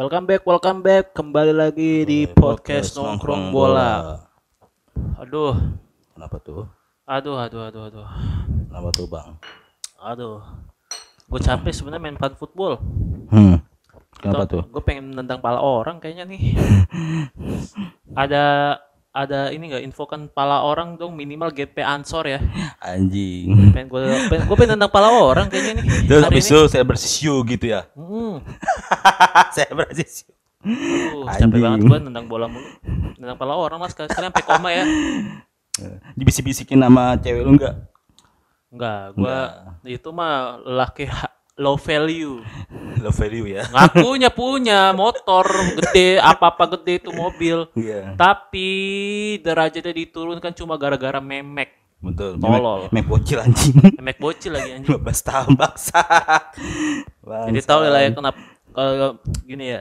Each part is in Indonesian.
Welcome back, welcome back. Kembali lagi di podcast nongkrong bola. Aduh, Kenapa tuh? aduh, aduh, aduh, aduh, Kenapa tuh bang? aduh. Gue capek sebenarnya main pan football. Hmm. Kenapa tuh? Gue pengen nendang pala orang kayaknya nih. ada ada ini nggak infokan pala orang dong minimal GP ansor ya. Anjing. Pengen gue pengen, gue pengen nendang pala orang kayaknya nih. Terus habis itu saya bersisiu gitu ya. Saya bersisiu. Aduh, capek banget gue nendang bola mulu. Nendang pala orang mas sekali sampai koma ya. Dibisik-bisikin sama cewek lu enggak? Enggak, gua itu mah laki low value. Love value ya. Ngakunya punya motor gede, apa-apa gede itu mobil. Iya. Tapi derajatnya diturunkan cuma gara-gara memek. Betul. Tolol. Mek bocil anjing. Memek bocil lagi anjing. 15 tahun baksa. Jadi tahu lah ya kenapa kalau gini ya.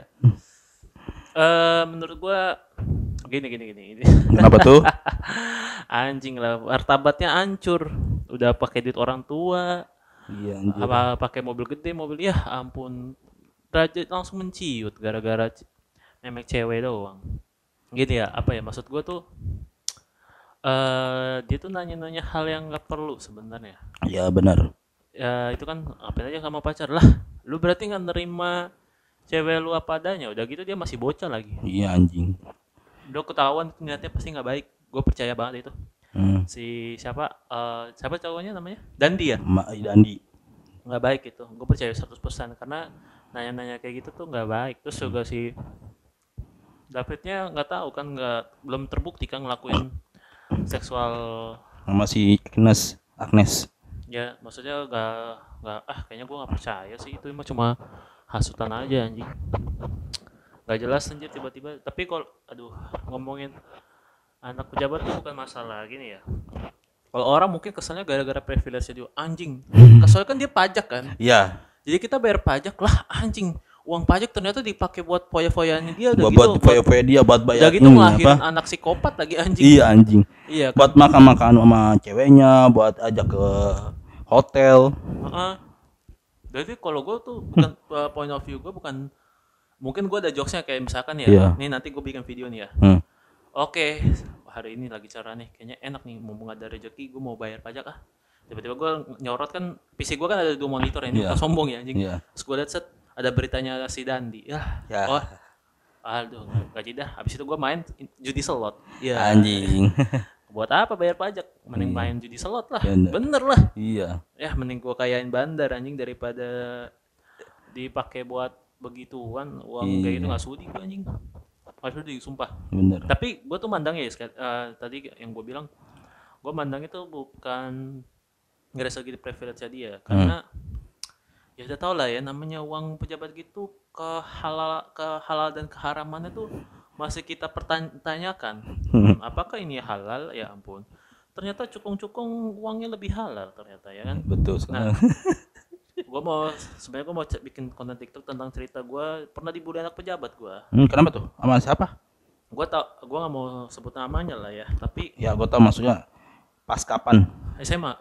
Eh menurut gua gini gini gini. gini. Kenapa tuh? Anjing lah, martabatnya hancur. Udah pakai duit orang tua, Iya anjir. apa pakai mobil gede mobil ya ampun. Derajat langsung menciut gara-gara memek cewek doang. Gitu ya apa ya maksud gue tuh eh dia tuh nanya-nanya hal yang nggak perlu sebenarnya. Ya benar. ya itu kan apa aja sama pacar. Lah lu berarti nggak nerima cewek lu apa adanya? Udah gitu dia masih bocah lagi. Iya anjing. udah ketahuan niatnya pasti nggak baik. Gue percaya banget itu Hmm. si siapa eh siapa cowoknya namanya Dandi ya Ma Dandi. nggak baik itu gue percaya 100% karena nanya-nanya kayak gitu tuh nggak baik terus juga si Davidnya nggak tahu kan nggak belum terbukti kan ngelakuin seksual Sama si Agnes. Agnes. ya maksudnya nggak nggak ah kayaknya gue nggak percaya sih itu mah cuma hasutan aja anjing nggak jelas anjir tiba-tiba tapi kalau aduh ngomongin anak pejabat tuh bukan masalah gini ya kalau orang mungkin kesannya gara-gara privilege dia anjing kesannya kan dia pajak kan Iya. Jadi kita bayar pajak lah anjing. Uang pajak ternyata dipakai buat foya-foyaannya dia udah Buat gitu. buat foya-foya dia buat bayar udah gitu ini, ngelahirin apa? anak psikopat lagi anjing. Iya anjing. Iya. kan? buat makan-makan sama ceweknya, buat ajak ke hotel. Heeh. Jadi kalau gue tuh bukan uh, point of view gue bukan mungkin gue ada jokesnya kayak misalkan ya. Iya. Nih nanti gue bikin video nih ya. Hmm. Oke, hari ini lagi cara nih, kayaknya enak nih, mumpung ada rezeki, gue mau bayar pajak ah. Tiba-tiba gue nyorot kan, PC gue kan ada dua monitor ya, ini Iya. bukan sombong ya anjing. Iya. Terus gue liat set, ada beritanya si Dandi. Ya, Ya. oh, aduh, gaji dah. Habis itu gue main judi slot. Ya, Anjing. buat apa bayar pajak? Mending main judi slot lah. Bener. Bener lah. iya. Ya, mending gue kayain bandar anjing daripada dipakai buat begituan uang kayak gitu Iya. nggak sudi gue anjing. Nggak sudi, sumpah. Bener. tapi gue tuh mandangnya ya eh, tadi yang gue bilang gue mandang itu bukan nggak segi privilege dia. Karena ya udah tau lah ya namanya uang pejabat gitu ke halal ke halal dan keharamannya tuh masih kita pertanyakan Hmm, apakah ini halal? Ya ampun. Ternyata cukung-cukung uangnya lebih halal ternyata ya kan? Betul sekali. gue mau sebenarnya gue mau bikin konten TikTok tentang cerita gue pernah dibully anak pejabat gue Hmm, kenapa tuh? Sama siapa? gue tau gue nggak mau sebut namanya lah ya tapi Ya, gue tau maksudnya pas kapan? SMA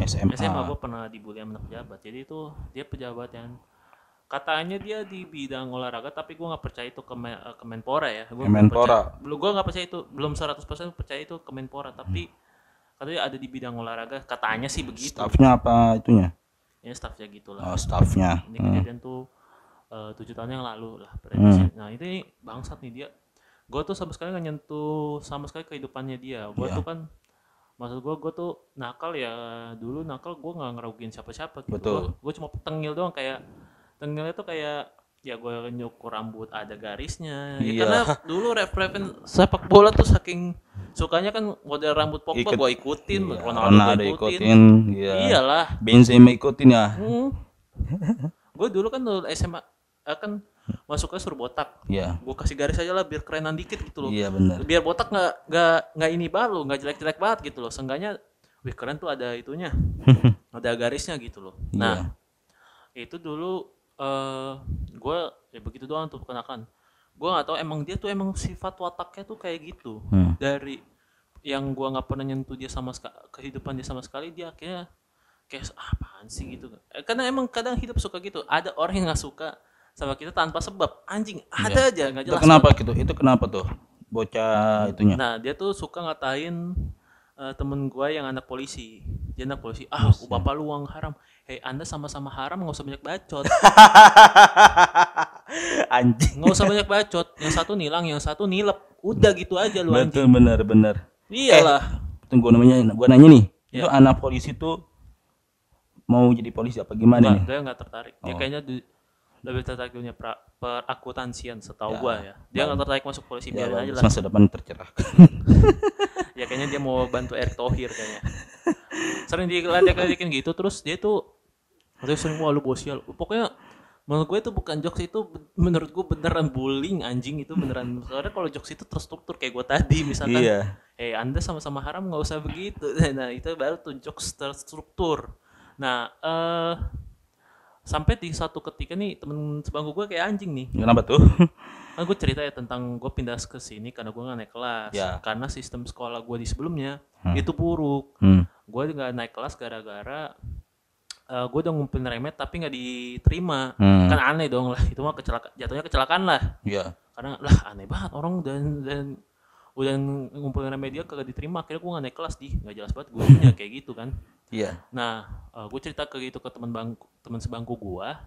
SMA. SMA gue pernah dibully sama anak pejabat jadi itu dia pejabat yang katanya dia di bidang olahraga tapi gue nggak percaya itu eh, kemenpora ya gue Kemenpora. belum gue nggak percaya itu belum 100% percaya itu kemenpora tapi katanya ada di bidang olahraga katanya sih begitu Staffnya apa itunya? Ya staffnya gitu lah Oh, staffnya. ini Hmm. kejadian tuh eh, tujuh tahun yang lalu lah prediksi. nah ini bangsat nih dia gue tuh sama sekali nggak nyentuh sama sekali kehidupannya dia gue Iya. tuh kan maksud gue gue tuh nakal ya dulu nakal gue nggak ngerugiin siapa-siapa gitu Betul. gue cuma tengil doang kayak tengilnya tuh kayak ya gue nyukur rambut ada garisnya ya, Iya. karena dulu ref refin sepak bola tuh saking sukanya kan model rambut Pogba Ikut- gue ikutin Iya, Ronaldo gue ikutin, ikutin. Iya. iyalah Benzema ikutin ya. Hmm. gue dulu kan dulu SMA eh, kan masuknya suruh botak. Iya. Gue kasih garis aja lah biar kerenan dikit gitu loh. Iya benar. Biar botak nggak nggak nggak ini balu, nggak jelek-jelek banget gitu loh. Seenggaknya, wih keren tuh ada itunya, ada garisnya gitu loh. Nah itu dulu eh gue ya begitu doang tuh kenakan. Gue nggak tahu emang dia tuh emang sifat wataknya tuh kayak gitu. Hmm. Dari yang gua nggak pernah nyentuh dia sama kehidupan dia sama sekali dia akhirnya kayak "Ah, apaan sih gitu Eh, karena emang kadang hidup suka gitu ada orang yang nggak suka sama kita tanpa sebab anjing ada aja nggak Itu jelas kenapa gitu? Itu kenapa tuh? Bocah itunya. nah dia tuh suka ngatain eh, temen gua yang anak polisi dia anak polisi ah bapak lu uang haram hei anda sama-sama haram nggak usah banyak bacot anjing. nggak usah banyak bacot yang satu nilang yang satu nilep udah gitu aja lu anjing Betul benar benar. iyalah Tunggu namanya gua nanya nih. Ya. Itu anak polisi tuh mau jadi polisi apa gimana Nggak, nih? dia nggak tertarik dia Oh. kayaknya di- lebih tertarik dunia pra, perakuntansian setahu Ya, gua ya. Dia nggak tertarik masuk polisi Ya, biarin aja lah. Masa depan tercerahkan. ya kayaknya dia mau bantu Erick Thohir kayaknya. Sering diledek-ledekin gitu terus dia tuh dia sering wah lu bosial pokoknya menurut gue itu bukan jokes itu menurut gue beneran bullying anjing itu beneran. Soalnya kalau jokes itu terstruktur kayak gue tadi misalkan Iya. eh anda sama-sama haram nggak usah begitu. Nah itu baru tuh jokes terstruktur. Nah eh sampai di satu ketika nih temen sebangku gue kayak anjing nih Kenapa tuh? kan gue cerita ya tentang gue pindah ke sini karena gue nggak naik kelas Ya. karena sistem sekolah gue di sebelumnya itu buruk Hmm. gue nggak naik kelas gara-gara eh gue udah ngumpulin remet tapi nggak diterima Hmm. kan aneh dong lah itu mah kecelakaan jatuhnya kecelakaan lah Iya. karena lah aneh banget orang dan dan udah ngumpulin remedia kagak diterima akhirnya gue nggak naik kelas di nggak jelas banget gurunya kayak gitu kan Iya. Nah, gue cerita ke gitu ke teman bangku teman sebangku gua.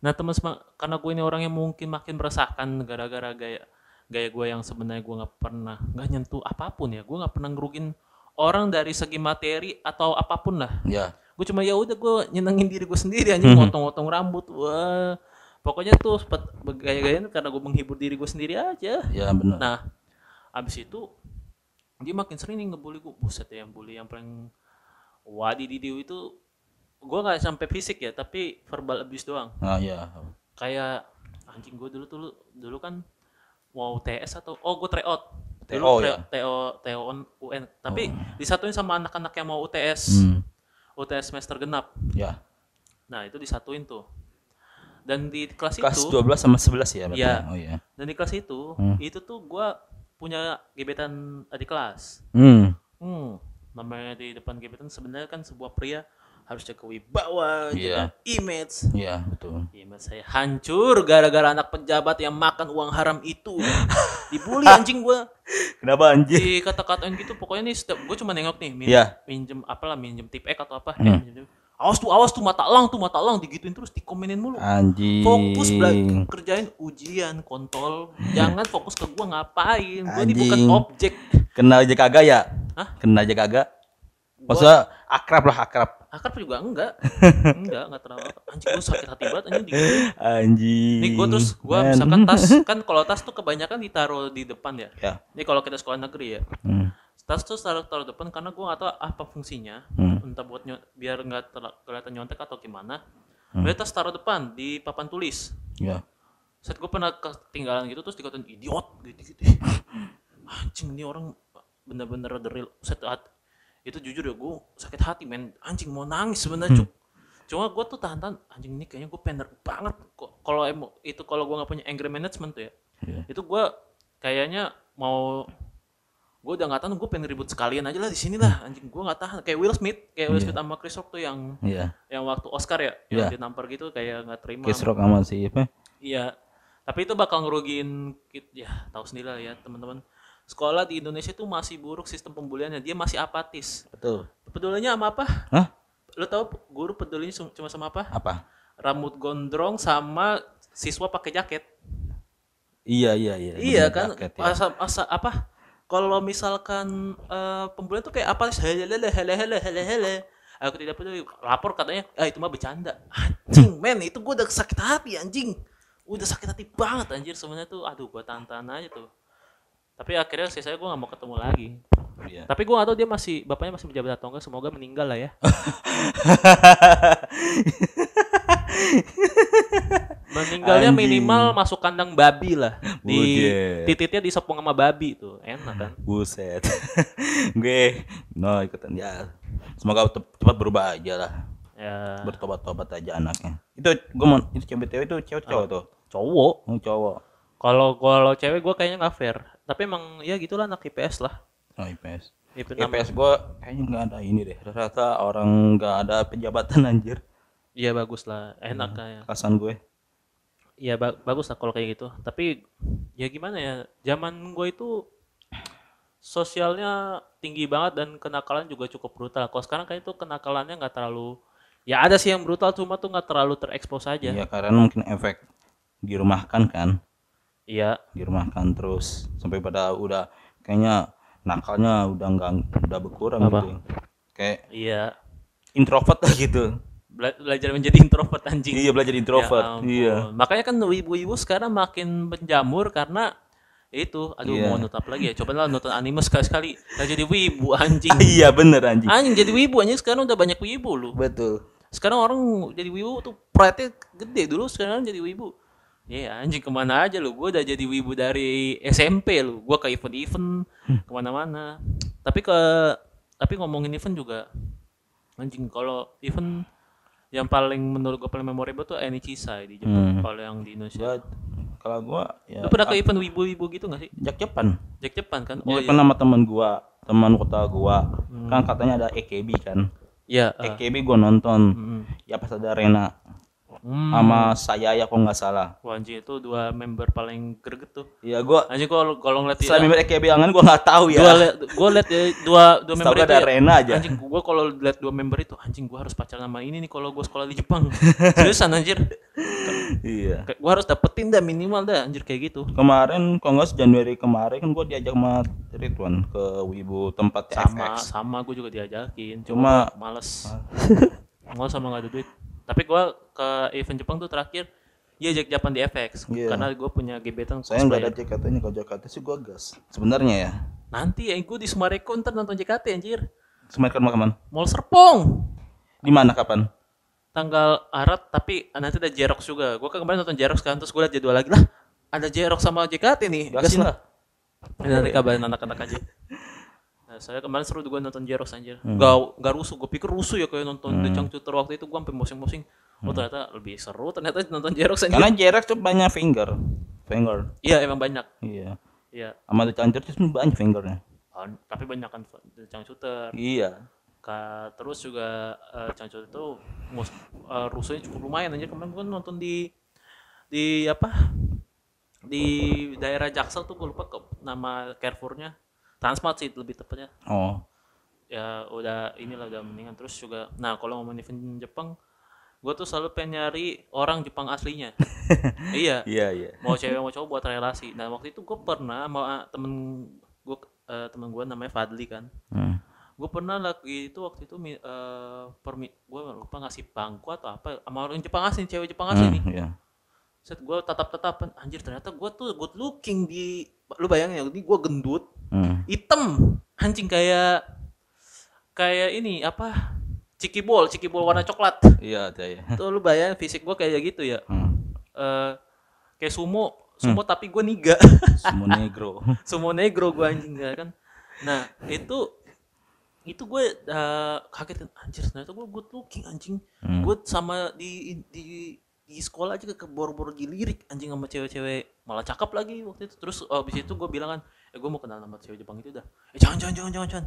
Nah, teman karena gue ini orang yang mungkin makin meresahkan gara-gara gaya gaya gue yang sebenarnya gue nggak pernah nggak nyentuh apa pun ya. Gue nggak pernah ngerugin orang dari segi materi atau apa pun lah. Iya. Gue cuma ya udah gue nyenengin diri gue sendiri aja ngotong-ngotong rambut. Wah, pokoknya tuh sepet gaya-gayaan karena gue menghibur diri gue sendiri aja. Iya benar. Nah, abis itu dia makin sering nih ngebully gue. Buset ya, yang bully yang paling wadi didiu itu gue nggak sampai fisik ya, tapi verbal abuse doang. Nah, iya. Kayak anjing gue dulu dulu dulu kan mau TS atau oh gue tryout. TO Dulu ya? TO TO UN. Tapi disatuin sama anak-anak yang mau UTS. Hmm. UTS semester genap. Ya. Nah, itu disatuin tuh. Dan di kelas, Kelas itu 12 sama 11 ya berarti. Iya. ya? Oh iya. dan di kelas itu Hmm. itu tuh gua punya gebetan adik kelas. Hmm. Hmm, namanya di depan gebetan sebenarnya kan sebuah pria harus jaga wibawa, jaga image. Iya, betul. Image saya hancur gara-gara anak pejabat yang makan uang haram itu. Dibully anjing gua. Kenapa anjir? Di kata-katain gitu pokoknya nih setiap gua cuma nengok nih min, Iya. minjem apalah minjem tip X atau apa. Hmm. Minjem- awas tuh awas tuh mata elang tuh mata elang digituin terus dikomenin mulu. Anjing. Fokus belajar kerjain ujian kontol. Jangan fokus ke gua ngapain. Gua ini bukan Anjing. objek. Kena aja kagak ya? Hah? Kena aja kagak? Maksudnya akrab lah akrab. Akrab juga enggak. enggak, enggak terlalu akrab. Anjing gua sakit hati banget anjing. Anjing. Nih gua terus gua Men. misalkan tas kan kalau tas tuh kebanyakan ditaruh di depan ya. Ya. Ini kalau kita sekolah negeri ya. Hmm. Tas tuh taruh taruh depan karena gua nggak tahu apa fungsinya. Hmm. Entah buat nyo- biar nggak kelihatan nyontek atau gimana. Hmm. Jadi tas taruh depan di papan tulis. Ya. Saat gue pernah ketinggalan gitu terus dikatain idiot gitu gitu. Anjing ini orang bener-bener the real set hat- itu jujur ya gue sakit hati men anjing mau nangis sebenarnya cuk cuma gue tuh tahan-tahan anjing ini kayaknya gue pengen banget kalau emo itu kalau gue nggak punya anger management tuh ya Iya. itu gue kayaknya mau gue udah nggak tahan gue pengen ribut sekalian aja lah di sini lah anjing gue nggak tahan kayak Will Smith kayak Will Iya. Smith sama Chris Rock tuh yang Iya. yang waktu Oscar ya yang Iya. dinampar gitu kayak nggak terima Kiss Rock sama si apa? Iya, tapi itu bakal ngerugiin kit ya tahu sendiri lah ya teman-teman. Sekolah di Indonesia itu masih buruk sistem pembuliannya, dia masih apatis. Betul. Pedulinya sama apa? Hah? Lo tau guru pedulinya cum- cuma sama apa? Apa? Rambut gondrong sama siswa pakai jaket. Iya, iya, iya. iya kan? jaket, ya. Asa, asa apa? Kalau misalkan eh, pembulian tuh kayak apa? Hele hele hele hele hele hele. Aku tidak peduli. Lapor katanya, ah itu mah bercanda. Anjing, men, itu gua udah sakit hati anjing. Udah sakit hati banget anjir sebenarnya tuh. Aduh, gua tahan-tahan aja tuh. Tapi akhirnya sih saya gua nggak mau ketemu lagi. Iya. Tapi gua nggak tahu dia masih bapaknya masih menjabat atau enggak. Semoga meninggal lah ya. Meninggalnya Anjing. minimal masuk kandang babi lah. Di Bujet. titiknya disopong sama babi tuh. Enak kan? Buset. gue no ikutan ya. Semoga cepat berubah aja lah. Ya Bertobat-tobat aja anaknya. Itu gue mau itu cewek itu cewek cowok tuh. cowok. Oh, cowok. Kalau kalau cewek gua kayaknya nggak fair. Tapi emang ya gitulah anak IPS lah. Oh, IPS. IP nama- IPS gue kayaknya nggak ada ini deh. Rata-rata orang nggak ada penjabatan anjir. Iya bagus lah. Enak kayak. Kasan gue. ya ba- bagus lah kalau kayak gitu tapi ya gimana ya zaman gue itu sosialnya tinggi banget dan kenakalan juga cukup brutal kalau sekarang kayak itu kenakalannya nggak terlalu ya ada sih yang brutal cuma tuh nggak terlalu terekspos aja Iya karena mungkin efek dirumahkan kan, iya dirumahkan terus sampai pada udah kayaknya nakalnya udah enggak udah berkurang Apa? gitu. Kayak iya introvert lah gitu. Bela- belajar menjadi introvert anjing Iya belajar introvert. Ya ampun. iya. Makanya kan ibu-ibu sekarang makin menjamur karena itu, aduh Iya. mau nonton apa lagi ya? Coba lah nonton anime sekali-sekali. Gak jadi wibu anjing. iya bener anjing. anjing jadi wibu anjing sekarang udah banyak wibu lu. Betul. Sekarang orang jadi wibu tuh pride gede dulu sekarang jadi wibu. Ya anjing ke mana aja lu? Gue udah jadi wibu dari SMP lu. Gue ke event-event ke mana-mana. Tapi ke tapi ngomongin event juga anjing kalau event yang paling menurut gue paling memorable tuh Enichisa di Jepang. Hmm. Kalau yang di Indonesia. Gua kalau gua ya Lu pernah ke event wibu-wibu gitu gak sih? Jak Jepan. Jack Jepang kan? Oh, Oh iya. sama teman gua, teman kota gua. Kan katanya ada EKB kan. Iya. ah. EKB gua nonton. Mm. Ya pas ada Rena Hmm. sama saya ya kok nggak salah. Wah, anjing itu dua member paling greget tuh. Iya gua Anjing kalau kalau ngeliat selain member EKB angan gua nggak tahu ya. dua liat, gua liat ya, dua dua member gua itu ada ya, Rena aja. anjing gua kalau liat dua member itu anjing gua harus pacaran sama ini nih kalau gua sekolah di Jepang seriusan anjir Iya. Kayak gua harus dapetin dah minimal dah anjir kayak gitu Kemarin kalau nggak Januari kemarin kan gua diajak sama Ridwan ke Wibu tempat sama FX. sama gua juga diajakin Cuma- cuma gua males males sama nggak ada duit tapi gua ke event Jepang tuh terakhir Iya Jack Japan di FX Iya. karena gua punya gebetan Saya nggak ada cosplayer. JKT-nya kalau JKT sih gua gas. Sebenarnya ya. nanti ya gua di Sumarekon ntar nonton JKT anjir Semakin kapan? Mall Serpong Di mana kapan? tanggal Arat tapi nanti ada Jerox juga. Gua kan kemarin nonton Jerox kan terus gue liat jadwal lagi lah. Ada Jerox sama JKT nih. Gas Gasin lah. Nanti kabarin anak-anak aja. Nah, saya kemarin seru gue nonton Jerox anjir. Hmm. Gak, gak rusuh. Gue pikir rusuh ya kayak nonton The Changcuter waktu itu gue sampai mosing-mosing. Oh ternyata lebih seru ternyata nonton Jerox anjir. Hmm. Karena Jerex tuh banyak finger. Finger. Iya emang banyak. Iya. Iya. Sama The Changer tuh banyak fingernya. Oh, tapi banyak kan The Changcuter. Iya. Ka, terus juga uh, Changcuter itu mus, eh, rusuhnya cukup lumayan anjir. Kemarin gue nonton di di apa di daerah Jaksel tuh gue lupa ke nama Carrefournya Transmart sih lebih tepatnya Oh. ya udah inilah udah mendingan terus juga nah kalau ngomongin event Jepang gue tuh selalu pengen nyari orang Jepang aslinya iya Iya, iya. mau cewek mau cowok buat relasi nah waktu itu gue pernah sama temen gue temen gue namanya Fadli kan Hmm. gue pernah lagi itu waktu itu eh, permi gue lupa ngasih bangku atau apa sama orang Jepang asli cewek Jepang asli nih Hmm, iya. set gue tatap tatapan anjir ternyata gue tuh good looking di lu bayangin ya ini gue gendut Hmm. hitam. Anjing kayak kayak ini apa? Ciki bol ciki bol warna coklat. Iya, ada ya. tuh lu bayangin fisik gue kayak gitu ya. Hmm. Eh kayak sumo. Sumo tapi gue niga. Semua negro. sumo negro gue anjing ya kan. Nah itu itu gue eh, kaget anjir ternyata gue good looking anjing. Hmm. gue sama di di di sekolah aja ke boro-boro dilirik anjing sama cewek-cewek. Malah cakep lagi waktu itu. Terus abis itu gue bilang kan eh gue mau kenal sama cewek Jepang itu dah eh jangan jangan jangan jangan, jangan.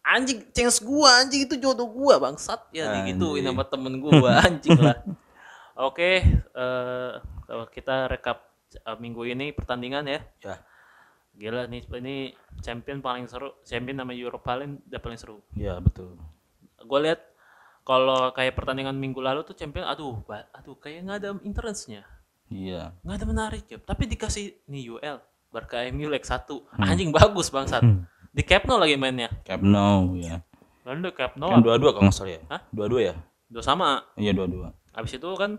anjing cengs gua anjing itu jodoh gua bangsat ya digituin Anjing. sama temen gua anjing lah oke eh kalau kita rekap eh, minggu ini pertandingan ya Ya. gila nih ini champion paling seru champion nama Europa League udah paling seru Iya, betul. gue lihat kalau kayak pertandingan minggu lalu tuh champion aduh aduh kayak nggak ada interestnya Iya. nggak ada menarik ya tapi dikasih nih UL Barca MU leg 1 anjing bagus bangsat di Camp Nou lagi mainnya Camp Nou ya. lalu di Camp Nou Kan dua-dua kalau nggak salah ya. Hah? Dua-dua ya? udah sama Iya, dua-dua. habis itu kan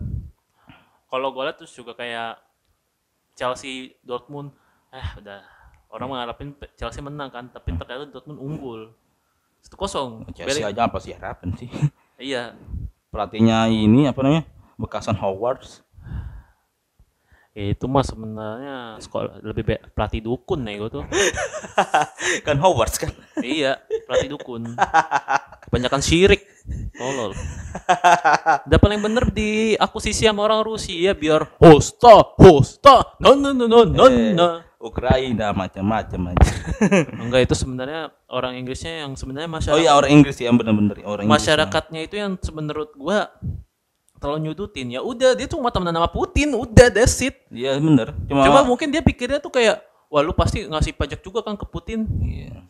kalau gue lihat terus juga kayak Chelsea Dortmund eh udah orang mengharapin Chelsea menang kan tapi ternyata Dortmund unggul satu kosong Chelsea aja apa sih harapan sih? iya Pelatihnya ini apa namanya? Bekasan Hogwarts. Itu mah sebenarnya sekolah lebih be- pelatih dukun nih gue tuh kan Hogwarts kan. iya pelatih dukun kebanyakan syirik tolol udah paling bener di akuisisi sama orang Rusia biar hosta hosta no no no no no Eh. Ukraina macam-macam aja. enggak itu sebenarnya orang Inggrisnya yang sebenarnya oh masyarakat iya orang Inggris ya benar-benar orang Inggris. masyarakatnya itu yang menurut gua terlalu nyudutin ya udah dia cuma temenan sama Putin udah that's it. Iya bener. Cuma, Coba mungkin dia pikirnya tuh kayak wah lu pasti ngasih pajak juga kan ke Putin. Iya.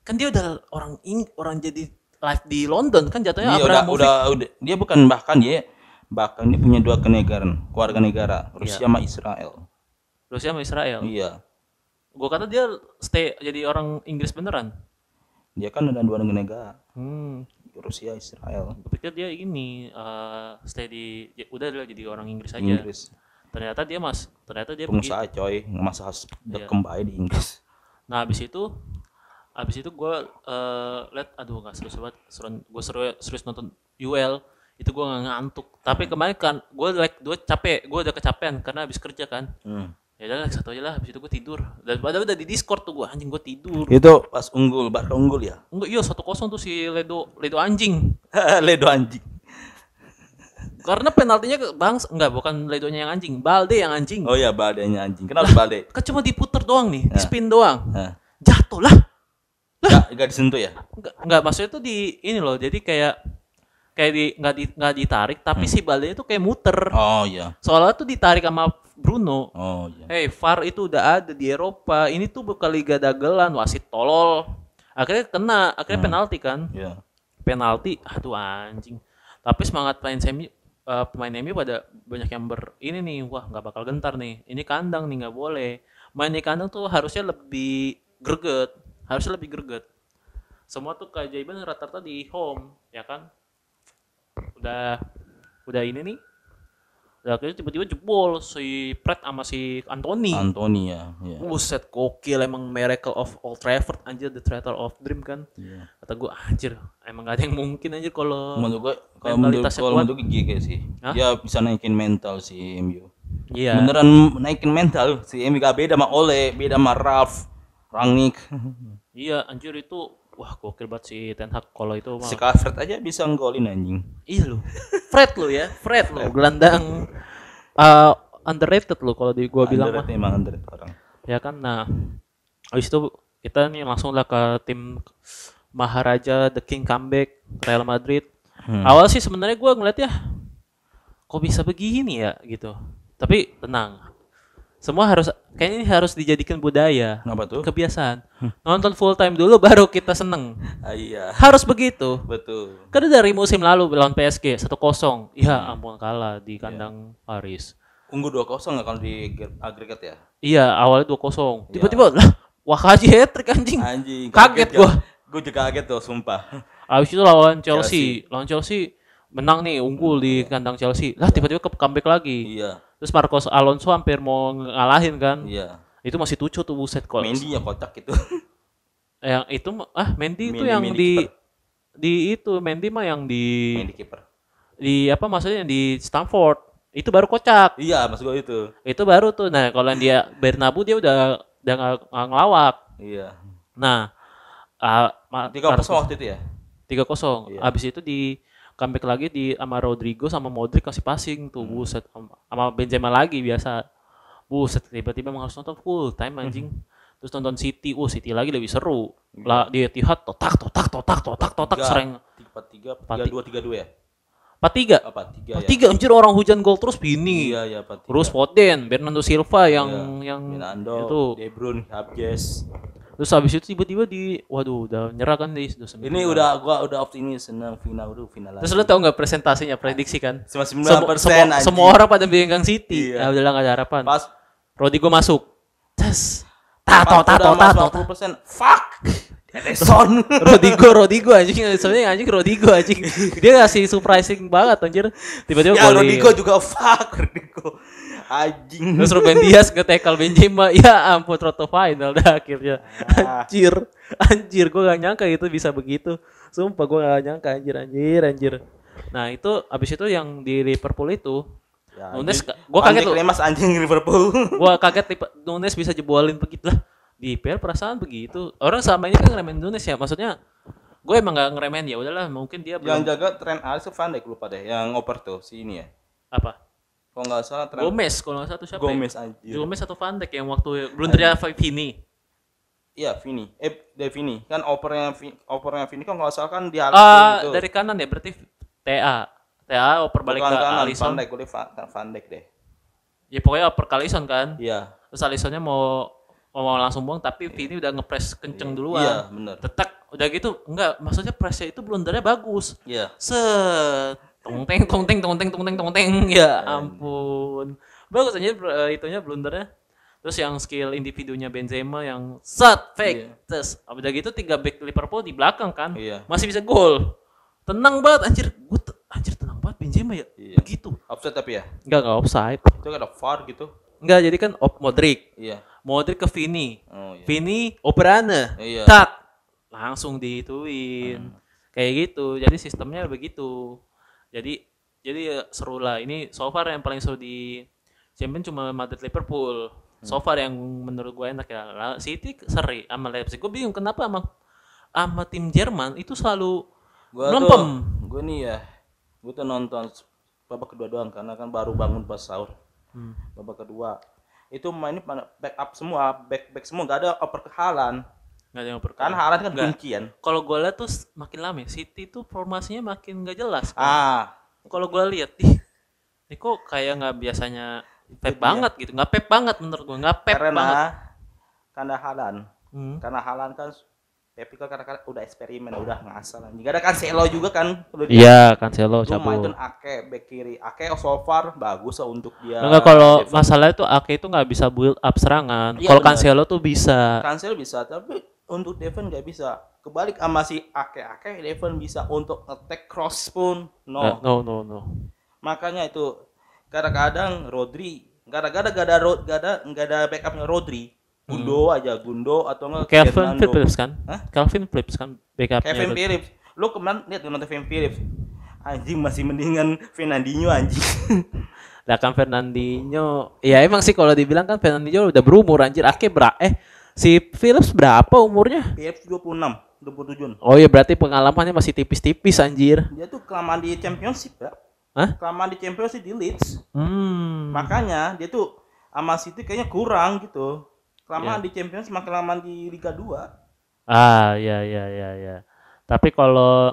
kan dia udah orang ing orang jadi live di London kan jatuhnya Iya udah, udah udah. Dia bukan bahkan dia bahkan dia punya dua kenegaraan keluarga negara Rusia sama Israel. Rusia sama Israel? Iya. gua kata dia stay jadi orang Inggris beneran? Dia kan ada dua negara. Hmm Rusia Israel. Gue pikir dia ini eh, stay di ya udah dia jadi orang Inggris aja. Inggris. Ternyata dia mas ternyata dia pergi. pengusaha coy. Nggak masa harus Iya. kembali di Inggris. Nah habis itu habis itu gue eh liat aduh nggak seru banget. Seru gue seru serius nonton UL itu gue nggak ngantuk. Tapi kemarin kan gue like gue capek. Gue udah kecapean karena habis kerja kan. Hmm. Ya udah satu aja lah habis itu gue tidur. Dan padahal udah di Discord tuh gue anjing gue tidur. Itu pas unggul Barca unggul ya? Enggak iya satu kosong tuh si Ledo Ledo anjing. Ledo anjing. Karena penaltinya ke bang enggak bukan Ledonya yang anjing Balde yang anjing. Oh ya Baldenya anjing. Kenapa Balde? kan cuma diputer doang nih di spin doang. Jatuh lah. Nggak, nggak disentuh ya? Enggak enggak maksudnya tuh di ini loh jadi kayak kayak di nggak di nggak ditarik tapi si Balde itu kayak muter. Oh iya. Soalnya tuh ditarik sama Bruno oh iya Hey, VAR itu udah ada di Eropa. Ini tuh bukan liga dagelan, wasit tolol. Akhirnya kena, akhirnya penalti kan. iya Penalti, aduh anjing. Tapi semangat pemain semi eh, pemain MU pada banyak yang ber ini nih, wah nggak bakal gentar nih. Ini kandang nih nggak boleh. Main di kandang tuh harusnya lebih greget, harusnya lebih greget. Semua tuh keajaiban rata-rata di home, ya kan? Udah udah ini nih. Udah akhirnya tiba-tiba jebol si Pret sama si Anthony. Anthony ya iya Buset gokil emang miracle of Old Trafford anjir the Theater of Dream kan. Iya. Kata gue anjir emang gak ada yang mungkin anjir kalau menurut gue kalau menurut kalau menurut gue GG sih Hah? dia bisa naikin mental si MU iya. beneran naikin mental si MU gak beda sama Ole beda sama Ralf Rangnick Iya anjir itu wah gokil banget si Ten Hag kalau itu mah. si Calvert aja bisa nggolin anjing Iya lu. Fred lu ya, Fred lu gelandang uh, underrated lu kalau di gua bilang mah. Underrated emang underrated orang Ya kan nah. Habis itu kita nih langsung lah ke tim Maharaja The King comeback Real Madrid. Hmm. Awal sih sebenarnya gua ngeliat ya kok bisa begini ya gitu. Tapi tenang. Semua harus kayaknya ini harus dijadikan budaya, Kenapa tuh? kebiasaan. Nonton full time dulu baru kita seneng. Ah, iya, Harus begitu. betul. Karena dari musim lalu lawan PSG 1-0. Ya ampun kalah di kandang Paris. Unggul 2-0 nggak kalau di agregat ya? Iya, awalnya 2-0. Tiba-tiba lah Wakaji hat-trick anjing. Anjing. Kaget gua. Gue juga kaget tuh, sumpah. Habis itu lawan Chelsea. Lawan Chelsea menang nih unggul di kandang Chelsea. Lah tiba-tiba ke comeback lagi. iya, Terus Marcos Alonso hampir mau ngalahin kan. iya. Itu masih tucu tuh buset kok. Mendy ya kocak itu. Yang itu ah Mendy itu yang Mendy di kiper. di itu Mendy mah yang di Mendy kiper. di apa maksudnya yang di Stamford. Itu baru kocak. Iya, maksud gue itu. Itu baru tuh. Nah, kalau yang dia Bernabu dia udah udah ngelawak. Iya. Nah, ah, Tiga kosong waktu itu ya? 3-0. Iya. Habis itu di comeback lagi di sama Rodrigo sama Modric kasih passing tuh Hmm. buset sama Benzema lagi biasa. Buset tiba-tiba emang harus nonton full time anjing. Hmm. Terus nonton City, uh City lagi lebih seru. Lah di Etihad totak totak totak totak totak Tiga. sering Empat tiga, Empat tiga dua, tiga dua ya? 4-3. Apa tiga ya? 4-3 anjir orang hujan gol terus Vini. Iya, iya, empat tiga. Terus Foden, Bernardo Silva yang yang Fernando, itu. De Bruyne, Hapjes. Terus habis itu tiba-tiba di waduh udah nyerah kan di udah semifinal. Ini udah gua udah optimis senang final udah final lagi. Terus lu tau nggak presentasinya prediksi kan? Cuma Semu- 9% semua, anjing. semua orang pada bilang City. Iya. Ya udahlah gak ada harapan. Pas Rodrigo masuk. Tes. Tato tato tato. tato. persen. Fuck. Ederson. Rodrigo Rodrigo anjing sebenarnya anjing Rodrigo anjing. Dia ngasih surprising banget anjir. Tiba-tiba ya golin. Rodrigo juga fuck Rodrigo. Anjing. Terus Ruben Dias nge-tackle Benzema. Ya ampun Roto final dah akhirnya. Ah. Anjir. Anjir gue gak nyangka itu bisa begitu. Sumpah gue gak nyangka anjir anjir anjir. Nah itu abis itu yang di Liverpool itu Ya, Nunes, gua kaget tuh. Antiklimas anjing Liverpool. gua kaget Nunes bisa jebolin begitu lah di IPL perasaan begitu orang selama ini kan ngeremen Nunes ya maksudnya gue emang gak ngeremen ya udahlah mungkin dia yang belum jaga tren Alex Van Dijk lupa deh, yang oper tuh si ini ya. apa Kalau nggak salah tren Gomez kalau nggak salah tuh siapa Gomez ya? anjir. Gomez atau Van Dijk yang waktu blundernya Vini Iya, Vini. Eh, De Vini. Kan opernya opernya Vini kan kalau nggak salah kan di Alex gitu. dari kanan ya berarti TA TA oper balik Bukan ke kanan, Alisson Van Dijk, gue Van Dijk deh. ya pokoknya oper ke Alisson kan Iya. terus Alissonnya mau mau langsung buang tapi Vini udah ngepres kenceng duluan. Iya, bener. tetek udah gitu enggak maksudnya presnya itu blundernya bagus. Iya. set tong teng tong teng tong teng tong teng tong teng. Ya ampun. Bagus aja eh, itunya blundernya. Terus yang skill individunya Benzema yang set fake terus udah gitu tiga back Liverpool di belakang kan. Iya. masih bisa gol. Tenang banget anjir. Gue anjir tenang banget Benzema ya. Iya. begitu. Offset tapi ya. enggak enggak offside. Itu ada VAR gitu. enggak jadi kan op Modric. Iya. Modric ke Vini. Oh iya. Vini operana Iya. tak. Langsung dihituin kayak gitu. Jadi sistemnya begitu. Jadi jadi ya seru lah. Ini so far yang paling seru di Champions cuma Madrid Liverpool. So far yang menurut gue enak ya. City seri sama Leipzig. Gue bingung kenapa sama sama tim Jerman itu selalu Gua gue nih ya, gue tuh nonton babak kedua doang karena kan baru bangun pas sahur. Hmm. Babak kedua itu mainnya pada backup semua, back back semua, gak ada oper ke Halan. nggak ada yang berkah Kan Halan kan kuncian. kalau gue lihat tuh makin lama ya, City tuh formasinya makin nggak jelas Ah, kalau gue lihat ih ini kok kayak nggak biasanya pep banget gitu. Nggak pep banget menurut gue nggak pep karena banget. karena Halan, Hmm. karena Halan kan Pepe kan kadang-kadang udah eksperimen udah ngasal anjing. Gak ada Cancelo juga kan. Iya, Cancelo cabut. tuh Ake back kiri. Ake so far bagus lah untuk dia. Enggak kalau masalahnya tuh Ake itu nggak bisa build up serangan. Iya, kalau. Cancelo tuh bisa. Cancel bisa tapi untuk Devon nggak bisa. Kebalik sama si Ake Ake Devon bisa untuk attack cross pun no. Nggak, no, no, no. Makanya itu kadang-kadang Rodri gara-gara gak ada gak ada nggak ada backupnya Rodri. Gundo aja Gundo atau enggak Calvin Fernando. Phillips kan? Hah? Calvin Phillips kan backupnya. Kevin Phillips. Lu kemarin lihat nonton Kevin Phillips. Anjing masih mendingan Fernandinho anjing. Lah kan Fernandinho. Ya emang sih kalau dibilang kan Fernandinho udah berumur anjir. Ake bra eh si Phillips berapa umurnya? Phillips 26, 27. Oh iya berarti pengalamannya masih tipis-tipis anjir. Dia tuh kelamaan di championship ya. Hah? Kelamaan di championship di Leeds. Hmm. Makanya dia tuh sama City kayaknya kurang gitu. Iya. Kelamaan di Champions semakin lama di Liga 2. Ah, ya ya ya ya. Tapi kalau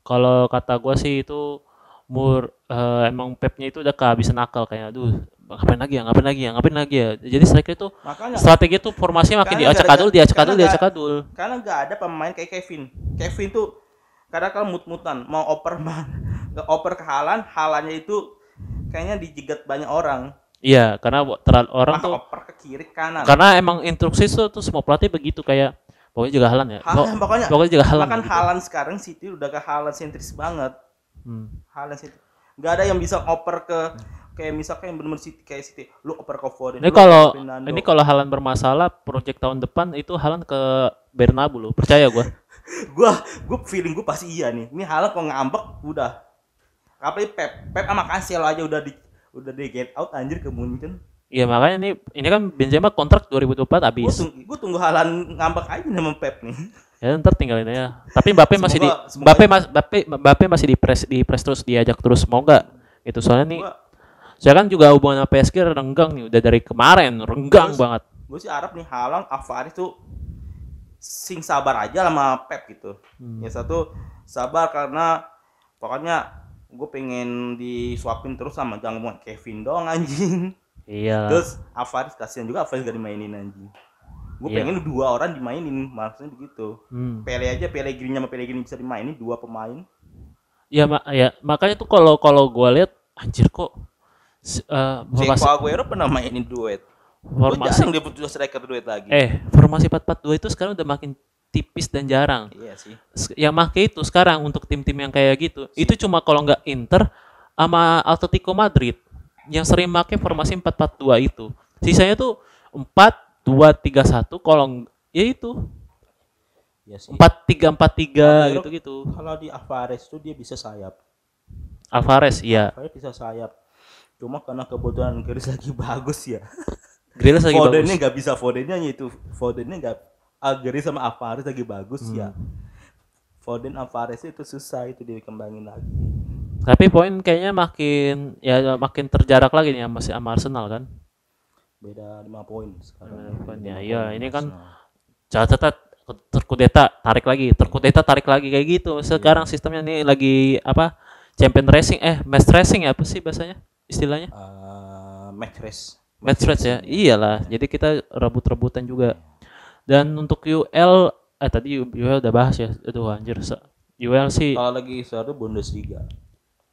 kalau kata gua sih itu Mur eh, emang Pepnya itu udah kehabisan akal kayaknya. Aduh, ngapain lagi ya? Ngapain lagi ya? Ngapain lagi ya? Jadi striker itu Makanya strategi tuh formasinya makin Karena diacak-adul, gara-gara- diacak-adul, karena diacak-adul. karena nggak ada pemain kayak Kevin. Kevin tuh kadang-kadang mut-mutan mau oper mah nggak oper ke Halan, Halannya itu kayaknya dijegat banyak orang. Iya, karena terlalu orang Mah tuh oper ke kiri kanan. karena emang instruksi tuh, tuh semua pelatih begitu kayak pokoknya juga halan ya. Halan Pok- pokoknya. pokoknya juga halan. Makan gitu. Halan sekarang City udah ke Halan sentris banget. Hmm. Halan City. Nggak ada yang bisa oper ke kayak misalkan yang benar-benar City kayak City lu oper ke Foden. Ini lu kalau ini kalau halan bermasalah, project tahun depan itu halan ke Bernabeu loh. Percaya gua. gua gua feeling gua pasti iya nih ini hal kalau ngambek udah apalagi Pep Pep sama Cancelo aja udah di udah di get out anjir ke Munchen Iya makanya ini ini kan Benzema kontrak 2024 gua, habis. tunggu, gua tunggu halan ngambek aja sama Pep nih Ya ntar tinggalin aja. Tapi Mbappe masih di Semoga- semoga- Mbappe mas Mbappe Mbappe masih di press di press terus diajak terus mau nggak? Gitu soalnya nih gua saya kan juga hubungan sama PSG renggang nih udah dari kemarin renggang Terus- banget. gua sih harap nih Halang Alvarez tuh sing sabar aja sama Pep gitu Hmm. ya satu sabar karena pokoknya gue pengen disuapin terus sama jangan Kevin dong anjing Iya. Terus Alvarez kasihan juga Alvarez gak dimainin anjing. Gue Iya. pengen dua orang dimainin, maksudnya begitu. Hmm. Pele aja Pellegrini sama Pellegrini bisa dimainin dua pemain. Ya, mak ya makanya tuh kalau kalau gua lihat anjir kok s- eh, formasi Seco Aguero pernah mainin duet. Gue formasi jarang dia butuh striker duet lagi. eh formasi 442 itu sekarang udah makin tipis dan jarang. Iya sih. Yang make itu sekarang untuk tim-tim yang kayak gitu itu cuma kalau nggak Inter sama Atletico Madrid yang sering make formasi 442 itu sisanya tuh 4 2 3 1 kalau ya itu Iya sih. 4 3 4 3 Aguero- gitu gitu Kalau di Alvarez tuh dia bisa sayap. Alvarez iya Alvarez bisa sayap. Cuma karena kebetulan garis lagi bagus ya. Grealish lagi Fodennya bagus nggak bisa Fodennya itu. Fodennya nggak Algeris sama Alvarez lagi bagus ya. Hmm. Foden Alvarez itu susah itu dikembangin lagi. tapi poin kayaknya makin ya makin terjarak lagi nih sama, si- sama Arsenal kan Beda 5 poin sekarang. Lima poin, ya. Lima Iya, ini kan Arsenal. catat terkudeta tarik lagi terkudeta tarik lagi kayak gitu sekarang sistemnya nih lagi apa champion racing eh match racing ya apa sih bahasanya istilahnya Eh, match race. match race ya iyalah jadi kita rebut-rebutan juga dan untuk UL eh tadi UL udah bahas ya itu anjir UL sih Kalau lagi seru Bundesliga.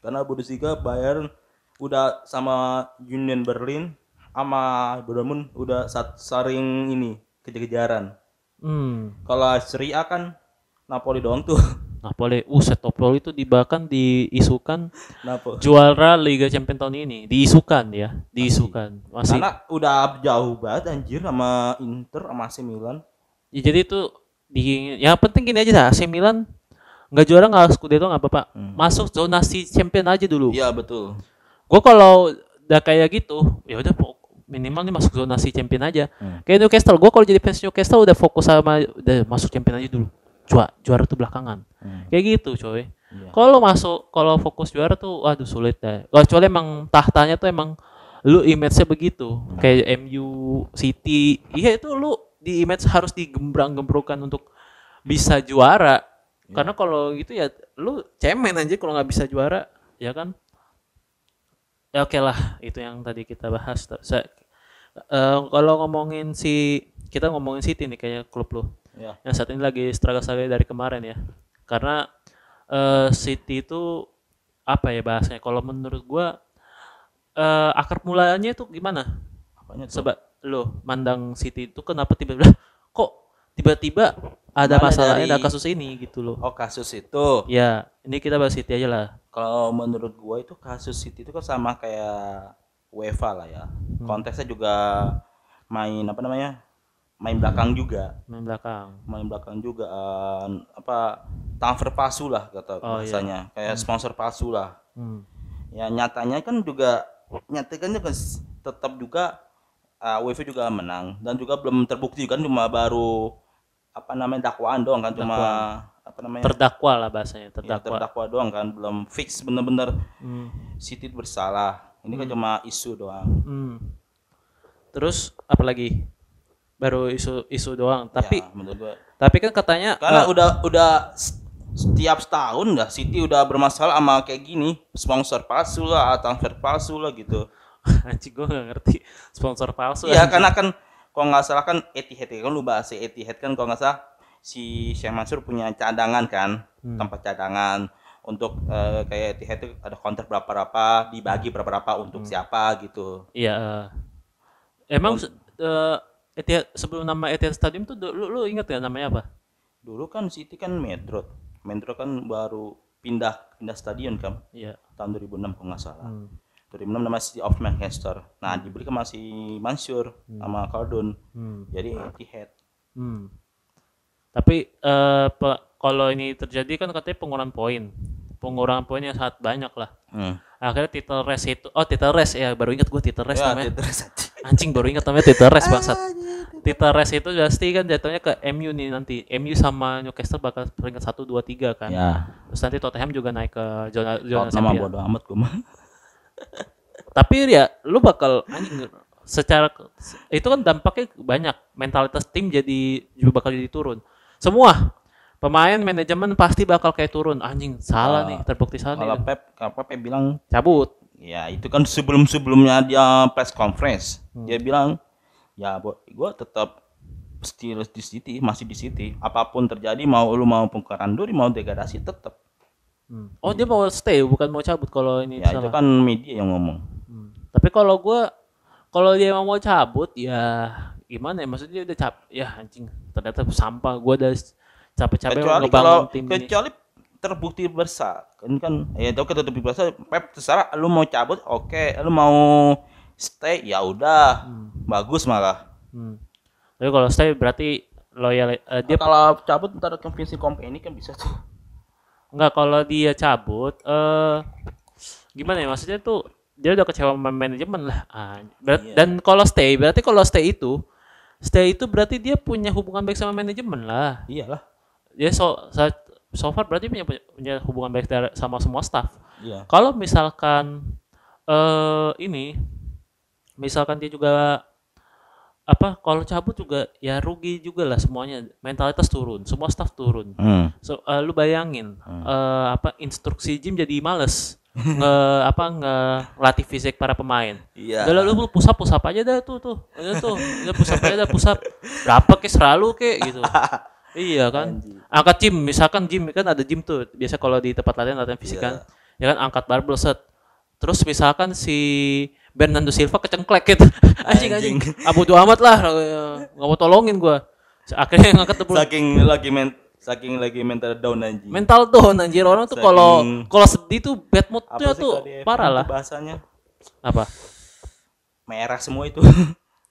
Karena Bundesliga Bayern udah sama Union Berlin sama Dortmund udah saring ini kejar-kejaran. hmm Kalau Serie A kan Napoli doang tuh. Napoli uh set Napoli itu di bahkan diisukan Napoli. juara Liga Champions tahun ini diisukan ya diisukan masih Karena udah jauh banget anjir sama Inter sama AC Milan. Ya, jadi itu di yang penting gini aja AC Milan nggak juara nggak Scudetto nggak apa-apa. Masuk zonasi champion aja dulu. Iya betul. gue kalau udah kayak gitu ya udah minimal nih masuk zonasi champion aja. Hmm. kayak Newcastle gue kalau jadi fans Newcastle udah fokus sama udah masuk champion aja dulu. Juara juara tuh belakangan. Hmm. kayak gitu coy. Iya. kalau masuk kalau fokus juara tuh waduh sulit deh kecuali emang tahtanya tuh emang lu image-nya begitu. Kayak MU City. Iya itu lu di image harus digembrang-gembrokan untuk bisa juara. Karena kalau gitu ya lu cemen aja kalau nggak bisa juara ya kan? Ya oke lah itu yang tadi kita bahas. Sa- eh, kalau ngomongin si kita ngomongin City nih kayak klub lu. Ya. yang saat ini lagi struggle sekali dari kemarin ya. Karena eh, City itu apa ya bahasanya? Kalau menurut gua eh, akar mulanya itu gimana? Apanya tuh? sebab lo mandang City itu kenapa tiba-tiba kok tiba-tiba ada masalahnya ada kasus ini gitu loh Oh kasus itu. ya ini kita bahas City aja lah Kalau menurut gua itu kasus City itu kan sama kayak UEFA lah ya. Konteksnya juga main apa namanya? Main belakang juga. main belakang Main belakang juga eh, apa transfer palsu lah kata Oh, iya. bahasanya. Kayak sponsor palsu lah. hmm. Ya nyatanya kan juga nyatanya kan tetap juga uh, UEFA juga menang dan juga belum terbukti kan cuma baru apa namanya dakwaan doang kan cuma apa namanya? Terdakwa lah bahasanya ya, terdakwa. terdakwa doang kan belum fix bener-bener. Hmm. City bersalah. Ini kan cuma isu doang. Hmm. terus apalagi baru isu isu doang. Tapi ya, menurut gua. tapi kan katanya karena eh, udah udah setiap setahun dah City udah bermasalah sama kayak gini. Sponsor palsu lah transfer palsu lah gitu anjing gue gak ngerti sponsor palsu Iya kan kalau nggak salah kan Etihad kan lu bahas si Etihad kan kalau nggak salah si Syekh Mansur punya cadangan kan tempat cadangan untuk eh, kayak Etihad itu ada kontrak berapa berapa dibagi berapa berapa untuk siapa gitu. Iya. eh. emang se- eh, Etihad sebelum nama Etihad Stadium tuh lu, lu inget gak namanya apa? Dulu kan City kan Metro, Metro kan baru pindah pindah stadion kan Iya. tahun 2006 kalau nggak salah. Hmm. 2006 nama City of Manchester. Nah dibeli kan masih Mansur sama Khaldun. Hmm. Jadi Etihad. Hmm. Tapi eh pe- kalau ini terjadi kan katanya pengurangan poin. Pengurangan poinnya sangat banyak lah. Hmm. Akhirnya title race itu oh title race ya baru ingat gue title race Ya, namanya. terus Anjing baru ingat namanya title race bangsat. Title race itu pasti kan jatuhnya ke MU nih nanti. MU sama Newcastle bakal peringkat 1 2 3 kan. Ya, Terus nanti Tottenham juga naik ke zona zona champion. bodo amat gue mah. Tapi ya lu bakal anjing secara itu kan dampaknya banyak. Mentalitas tim jadi juga bakal jadi turun. Semua pemain manajemen pasti bakal kayak turun. Anjing salah Ah, nih, terbukti salah Kalau nih. Pep, kalau Pep bilang Cabut. ya itu kan sebelum sebelumnya dia press conference dia bilang ya gue tetap still di City masih di City apa pun terjadi mau lu mau pengkaran duri mau degradasi tetap Hmm. Oh dia mau stay bukan mau cabut kalau ini ya itu kan media yang ngomong Hmm. Tapi kalau gua kalau dia emang mau cabut ya gimana ya maksudnya dia udah cap ya anjing ternyata sampah gua udah capek-capek kecuali ngebangun kalau tim ini. kecuali terbukti bersalah kan kan ya itu terbukti bersalah Pep terserah lu mau cabut oke lu mau stay ya udah bagus malah Hmm. Tapi kalau stay berarti loyal eh, dia kalau cabut ntar convincing company kan bisa tuh Enggak kalau dia cabut eh gimana ya maksudnya tuh dia udah kecewa sama manajemen lah. Ah, berat- Iya. Dan kalau stay berarti kalau stay itu stay itu berarti dia punya hubungan baik sama manajemen lah. iyalah Dia so so, so far berarti punya punya hubungan baik sama semua staff. iya Kalau misalkan eh ini misalkan dia juga apa kalau cabut juga ya rugi juga lah semuanya. Mentalitas turun semua staff turun. Hmm. so eh, lu bayangin eh, apa instruksi gym jadi males. Nge apa nge latih fisik para pemain. Iya. udah lu pusap pusap aja dah tuh tuh. Udah tuh udah pusap aja dah pusap. Berapa ke selalu ke gitu. Iya kan? Angkat gym misalkan gym kan ada gym tuh biasa kalau di tempat latihan latihan fisik Iya. kan. Ya kan angkat barbel set. Terus misalkan si Bernardo Silva kecengklek gitu. Anjing anjing. Abu amat lah nggak mau tolongin gua. Akhirnya yang angkat tebel Saking lagi men saking lagi mental down anjing. mental tuh anjir. Orang tuh kalau Saking- kalau sedih tuh bad moodnya sih tuh FM parah tuh lah. Bahasanya? Apa? Merah semua itu.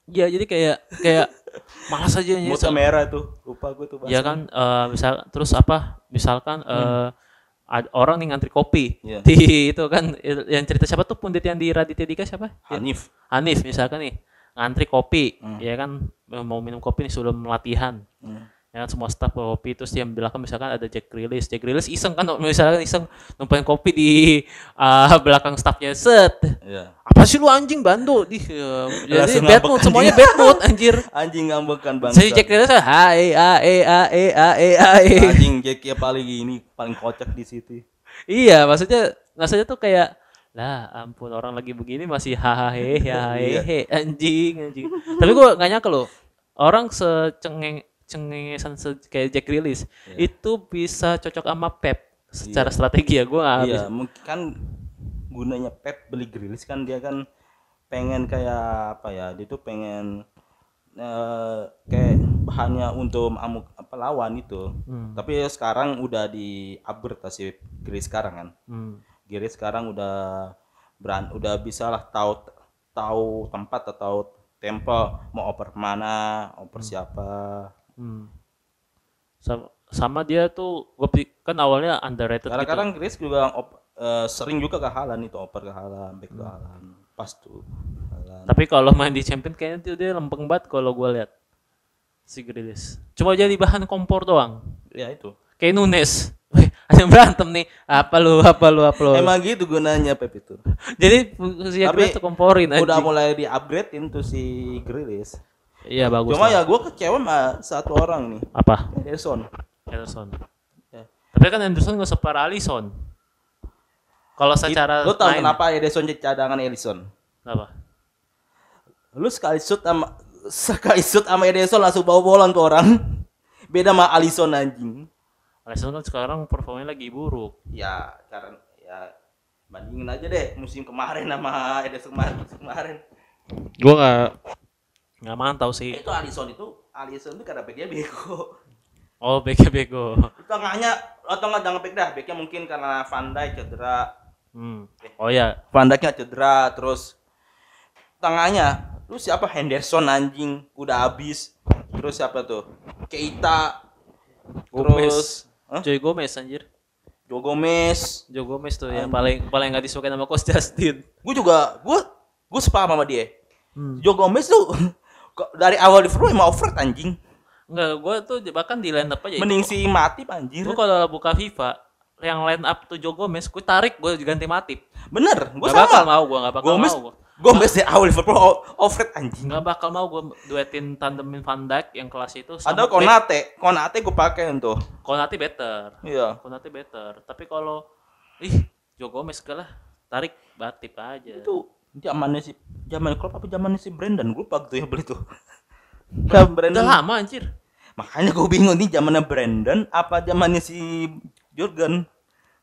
Iya jadi kayak kayak malas aja anjir. Moodnya merah tuh. Lupa gue tuh Ya kan eh, misal terus apa? Misalkan eh ad- orang nih ngantri kopi Iya. di itu kan yang cerita siapa tuh pundit yang di Raditya Dika siapa? Hanif. Hanif misalkan nih ngantri kopi Hmm. ya kan mau minum kopi nih sebelum latihan Hmm. Ya kan semua staff bawa kopi terus dia belakang misalkan ada Jack Rilis Jack Rilis iseng kan misalkan iseng numpain kopi di ah, belakang staffnya. Set! Iya. apa sih lu anjing? Bandu di eh, jadi bad mood. Semuanya bad mood anjir. Anjing ngambekan bang. Jadi Jack Rilis hai a e a e a e a e Anjing Jack ya paling ini paling kocak di situ. iya maksudnya maksudnya tuh kayak lah ampun orang lagi begini masih hahaha Iya. hehehe anjing anjing. Tapi gua nggak nyangka loh orang secengeng cengengesan se kayak Jack Rilis Iya. itu bisa cocok sama Pep secara strategi ya gua nggak habis Iya, mungkin kan gunanya Pep beli Grealish kan dia kan pengen kayak apa ya? Dia tuh pengen eh, kayak bahannya untuk amuk apa lawan itu. Hmm. Tapi sekarang udah di upgrade lah si Grealish sekarang kan. Hmm. Grealish sekarang udah beran udah bisa lah tahu tahu tempat atau tempo mau oper ke mana, oper siapa. Hmm. Sama, sama dia tuh gua pi- kan awalnya underrated gitu. Kadang-kadang Grealish juga op- eh, sering juga ke Halan itu oper ke Halan, back ke Hmm. Halan. Pas tuh. Haaland. Tapi kalau main di champion kayaknya tuh dia lempeng banget kalau gua lihat si Grealish. Cuma jadi bahan kompor doang. Ya itu. Kayak Nunes. Wih, ada berantem nih. Apa lu, apa lu, apa lu. Emang gitu gunanya Pep itu. Jadi Tapi Grealish tuh komporin aja. Udah mulai di upgradein tuh si Grealish. Iya bagus. Cuma lah. ya gue kecewa sama satu orang nih, apa? Ederson. Anderson. Ya. Tapi kan Anderson gak separah Alisson. Kalau secara Lu tau main, kenapa Ederson jadi cadangan Ellison? Kenapa? Lu sekali shoot sama sekali shoot sama Ederson langsung bawa bola tuh orang. Beda sama Alisson anjing. Alisson kan sekarang performanya lagi buruk. Ya, karena ya bandingin aja deh musim kemarin sama Ederson kemarin kemarin. Gua nggak nggak mantau sih. Itu Alisson itu Alisson itu karena dia bego. Oh bego bego. Tengahnya atau enggak jangan back dah, backnya mungkin karena Van Dijk cedera. Hmm. Oh ya, Van Dijknya cedera terus tengahnya lu siapa Henderson anjing udah habis terus siapa tuh Keita terus Hah? Joey Gomez anjir. Joe Gomez Joe Gomez tuh yang paling paling nggak disukai sama Coach Justin. gue juga gue gue sepaham sama dia Hmm. Joe Gomez tuh dari awal Liverpool emang overrated anjing Enggak, gua tuh bahkan di line up aja. mending si Matip anjir Gua kalau buka FIFA yang line up tuh Joe Gomez, gue tarik gue ganti Matip. bener gue Gak bakal sama mau gue, gak bakal Gomez mau gue. Gomez dari awal Liverpool o- overrated anjing Gak bakal mau gue duetin tandemin Van Dijk yang kelas itu ada Konate Konate gue pakai tuh Konate better. iya Konate better. Tapi kalau ih Joe Gomez kalah tarik Matip aja. itu zamannya si zaman Klopp apa zamannya si Brandon gue lupa tuh ya beli tuh ya Brandon Udah lama anjir. makanya gue bingung nih zamannya Brandon apa zamannya si Jurgen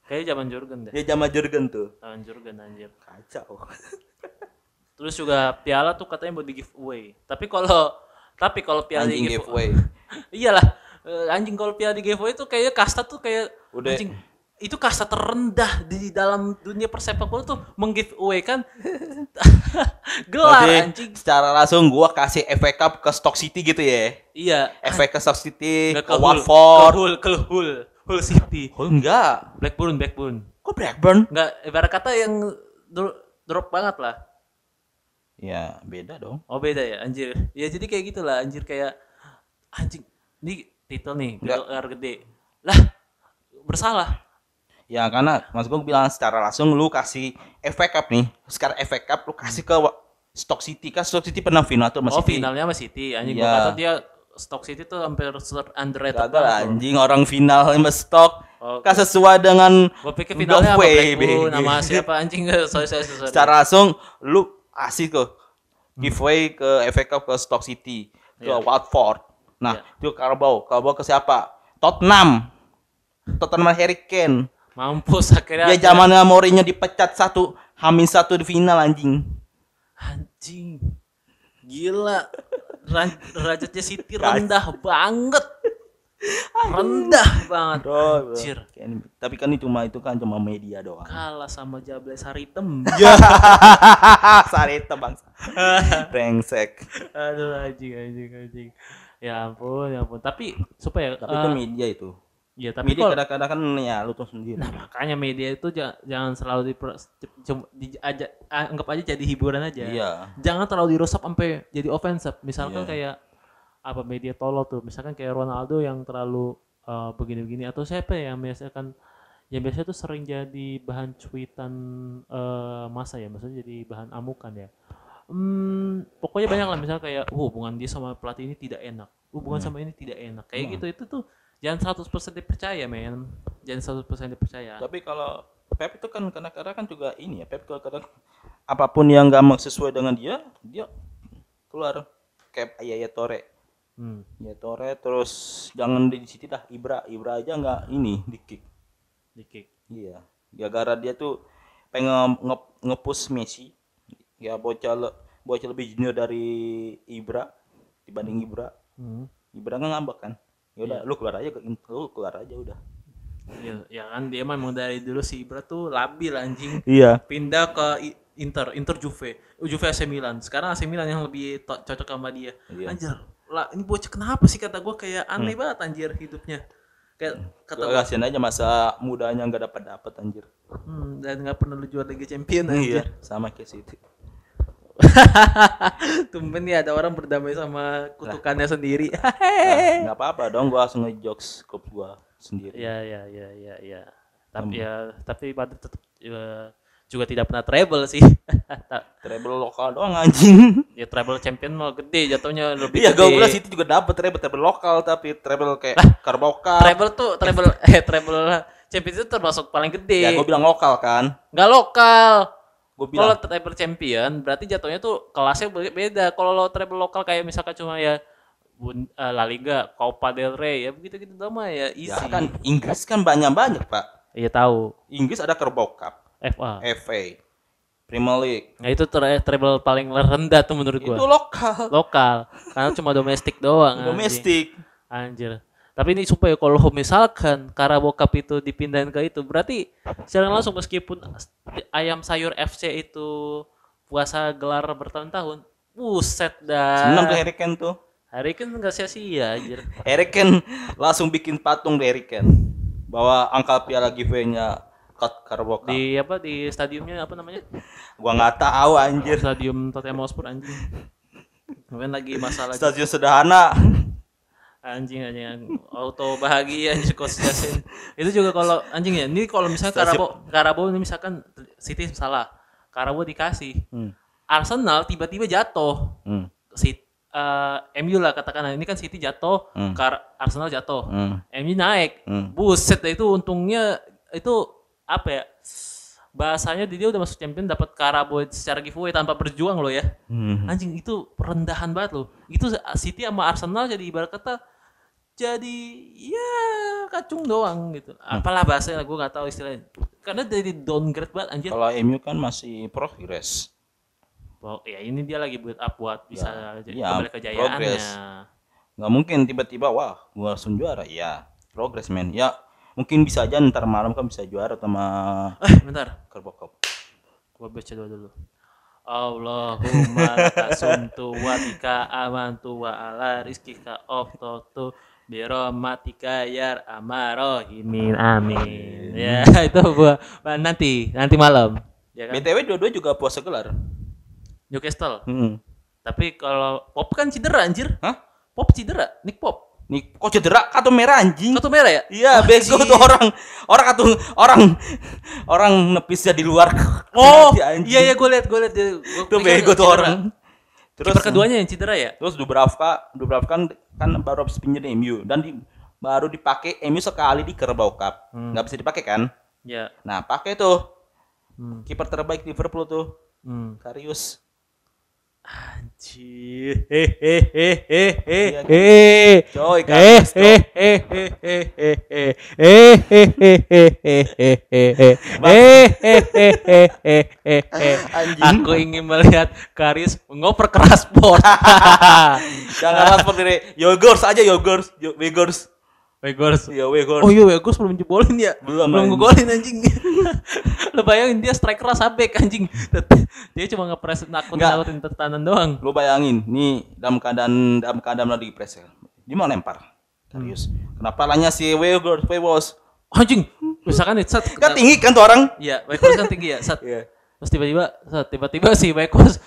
Kayaknya zaman Jurgen deh. ya zaman Jurgen tuh Zaman Jurgen anjir. kacau Terus juga piala tuh katanya mau di giveaway. Tapi kalau tapi kalau piala anjing di giveaway Iyalah. eh, anjing kalau piala di giveaway tuh kayaknya kasta tuh kayak Udah. anjing itu kasta terendah di dalam dunia persepak bola tuh menggiveaway kan gelar Berarti anjing. secara langsung gua kasih FA Cup ke Stock City gitu ya Iya. FA ke Stock City Nggak ke Hull, ke Watford Hull, ke Hull, Hull City. oh enggak Blackburn, Blackburn. kok Blackburn Enggak, ibarat kata yang dro- drop banget lah. ya beda dong Oh beda ya, anjir. Ya jadi kayak gitulah, anjir kayak anjing. Ini titel nih, gelar gede. Lah, bersalah. Ya karena mas gue bilang secara langsung lu kasih FA Cup nih sekarang FA Cup lu kasih ke Stock City kan Stock City pernah final tuh sama Oh City. finalnya sama City. Anjing Iya. gua kata dia Stock City tuh hampir underrated Gagal banget. bro. anjing orang final sama Stock. Oh, Kan sesuai dengan Gua pikir finalnya BG. nama siapa anjing sorry sorry sorry. secara langsung lu asik kok giveaway ke FA Cup ke Stock City ke Iya. Watford nah Iya. itu Carabao Carabao ke siapa Tottenham Tottenham Harry Kane Mampus akhirnya. dia zamannya Mourinho dipecat satu Hamin satu di final anjing Anjing. Gila. Derajatnya City rendah banget. Rendah banget. Bro, Anjir. Kane- tapi kan itu cuma itu kan cuma media doang Kalah sama Jables Haritem. ya Sarita bangsa brengsek Aduh anjing anjing anjing. Ya ampun, ya ampun. Tapi supaya tapi itu eh, media itu ya tapi media kalau kadang-kadang kan ya lu tuh sendiri Nah, makanya media itu ja- jangan selalu di cuma diajak anggap aja jadi hiburan aja. iya Jangan terlalu dirusak sampai jadi offensive. Misalkan Iya. kayak apa media tolol tuh. Misalkan kayak Ronaldo yang terlalu uh, begini-begini atau siapa ya, yang biasanya kan yang biasanya tuh sering jadi bahan cuitan eh, masa ya, maksudnya jadi bahan amukan ya. Hmm, pokoknya banyak lah misalnya kayak "Uh, hubungan dia sama pelatih ini tidak enak. Hubungan Hmm. sama ini tidak enak. Kayak gitu itu tuh jangan 100% dipercaya, men. Jangan 100% dipercaya. Tapi kalau Pep itu kan kadang-kadang kan juga ini ya, Pep kadang apa pun yang nggak mau sesuai dengan dia, dia keluar kayak Yaya Tore. Hmm. Yaya Tore terus jangan di situ dah Ibra, Ibra aja nggak ini di kick. Di kick. Iya. Gara-gara dia tuh pengen nge nge-push Messi. Ya bocah le- bocah lebih junior dari Ibra dibanding Ibra. Hmm. Ibra kan ngambek kan. Ya udah lu keluar aja lu keluar aja udah. Ya, ya kan dia memang dari dulu si Ibra tuh labil anjing. Iya. Pindah ke Inter, Inter Juve, Uh, Juve AC Milan. Sekarang AC Milan yang lebih cocok sama dia. Iya. Anjir, lah ini bocah kenapa sih kata gua kayak aneh banget anjir hidupnya. Kayak kata gua, Kasihan aja masa mudanya nggak dapat dapat anjir. hmm, dan nggak pernah lu juara Liga Champion Iya, anjir. sama kayak situ. Tumben ya ada orang berdamai sama kutukannya sendiri. Nah, nggak apa-apa dong, gua langsung ngejokes klub gua sendiri. ya ya ya ya ya. Tapi ya tapi pada tetap ya, juga tidak pernah treble sih. Treble lokal doang anjing. ya treble champion mah gede jatuhnya lebih Iya, gua bilang situ juga dapat treble treble lokal tapi treble kayak Carabao Cup. treble tuh treble eh treble champion itu termasuk paling gede. Ya, gua bilang lokal kan. Nggak lokal. Kalau bilang treble champion berarti jatuhnya tuh kelasnya be- beda. Kalau lo treble lokal kayak misalkan cuma ya Bun- eh, La Liga, Copa del Rey ya begitu-gitu doang mah ya easy. ya kan Inggris kan banyak-banyak, Pak. Iya tahu. Inggris ada Carabao Cup, FA. FA, Premier League. Nah itu tre- treble paling rendah tuh menurut gua. Itu lokal. Lokal. Karena cuma domestik doang. Domestik. Anjir. Tapi ini supaya kalau misalkan Carabao Cup itu dipindahin ke itu, berarti secara langsung meskipun ayam sayur FC itu puasa gelar bertahun-tahun, buset dah. Senang tuh Harry Kane tuh. Hari kan nggak sia-sia anjir. Kane langsung bikin patung di Kane. Bawa angka piala giveaway-nya Kat Carabao Cup. Di apa di stadiumnya apa namanya? Gua nggak tahu anjir. Stadium Tottenham Hotspur anjing. Kemudian lagi masalah Stadion sederhana. Anjing anjing auto bahagia anjing coach Jasin. Itu juga kalau anjing ya. Ini kalau misalnya Karabo Karabo ini misalkan City salah. Karabo dikasih. Hmm. Arsenal tiba-tiba jatuh. Hmm. Si eh, MU lah katakan ini kan City jatuh, Hmm. Kar- Arsenal jatuh. Hmm. MU naik. Hmm. Buset itu untungnya itu apa ya? Bahasanya dia udah masuk champion dapat Karabo secara giveaway tanpa berjuang loh ya. Hmm. Anjing itu rendahan banget loh. Itu City sama Arsenal jadi ibarat kata jadi ya kacung doang gitu. Apalah bahasanya gue nggak tahu istilahnya. Karena jadi downgrade banget anjir. Kalau MU kan masih progres. Oh, ya ini dia lagi build up buat bisa jadi iya, kembali kejayaannya. progres. Nggak mungkin tiba-tiba wah gua langsung juara. Ya, progres men. Ya, mungkin bisa aja ntar malam kan bisa juara sama Eh, bentar. Cup. Gua baca doa dulu. Allahumma laka sumtu wa bika amantu wa ala rizkika oftotu birahmatika ya amarohimin amin. Ya, itu gua nanti nanti malam. Ya kan? BTW dua-dua juga puasa gelar. Newcastle. Hmm. Tapi kalau Pop kan cedera anjir. Hah? Pop cedera, Nick Pop. nih kok cedera kartu merah anjing Kartu merah ya? iya bego tuh orang orang kartu orang orang nepisnya di luar Oh, iya iya gue liat gue liat dia. Gua pikir bego tuh cedera. orang Kiper keduanya yang cedera ya? terus Dubravka Dubravka kan, kan baru habis pinjem di MU dan di, baru dipakai MU sekali di Carabao Cup. Nggak bisa dipakai kan? Ya. nah pakai tuh. Hmm. kiper terbaik Liverpool tuh. Hmm. Karius Aku ingin melihat Karis ngoper keras pot. Jangan keras diri. Yogurt aja yogurt, yogurt. Wegors iya Wegors Oh iya Wegors belum jebolin ya? Belum, belum anjing. ngegolin anjing. Lo bayangin dia striker sabek anjing. Dia cuma ngepres nakut nakutin tekanan doang. lu bayangin nih dalam keadaan dalam keadaan lagi press dia mau lempar Karius kenapa lanya si Wegors Wegors Anjing. Misalkan nih set. kan tinggi kan tuh orang Iya, Wegors kan tinggi ya. Set. iya Terus tiba-tiba, set, tiba-tiba si Wegors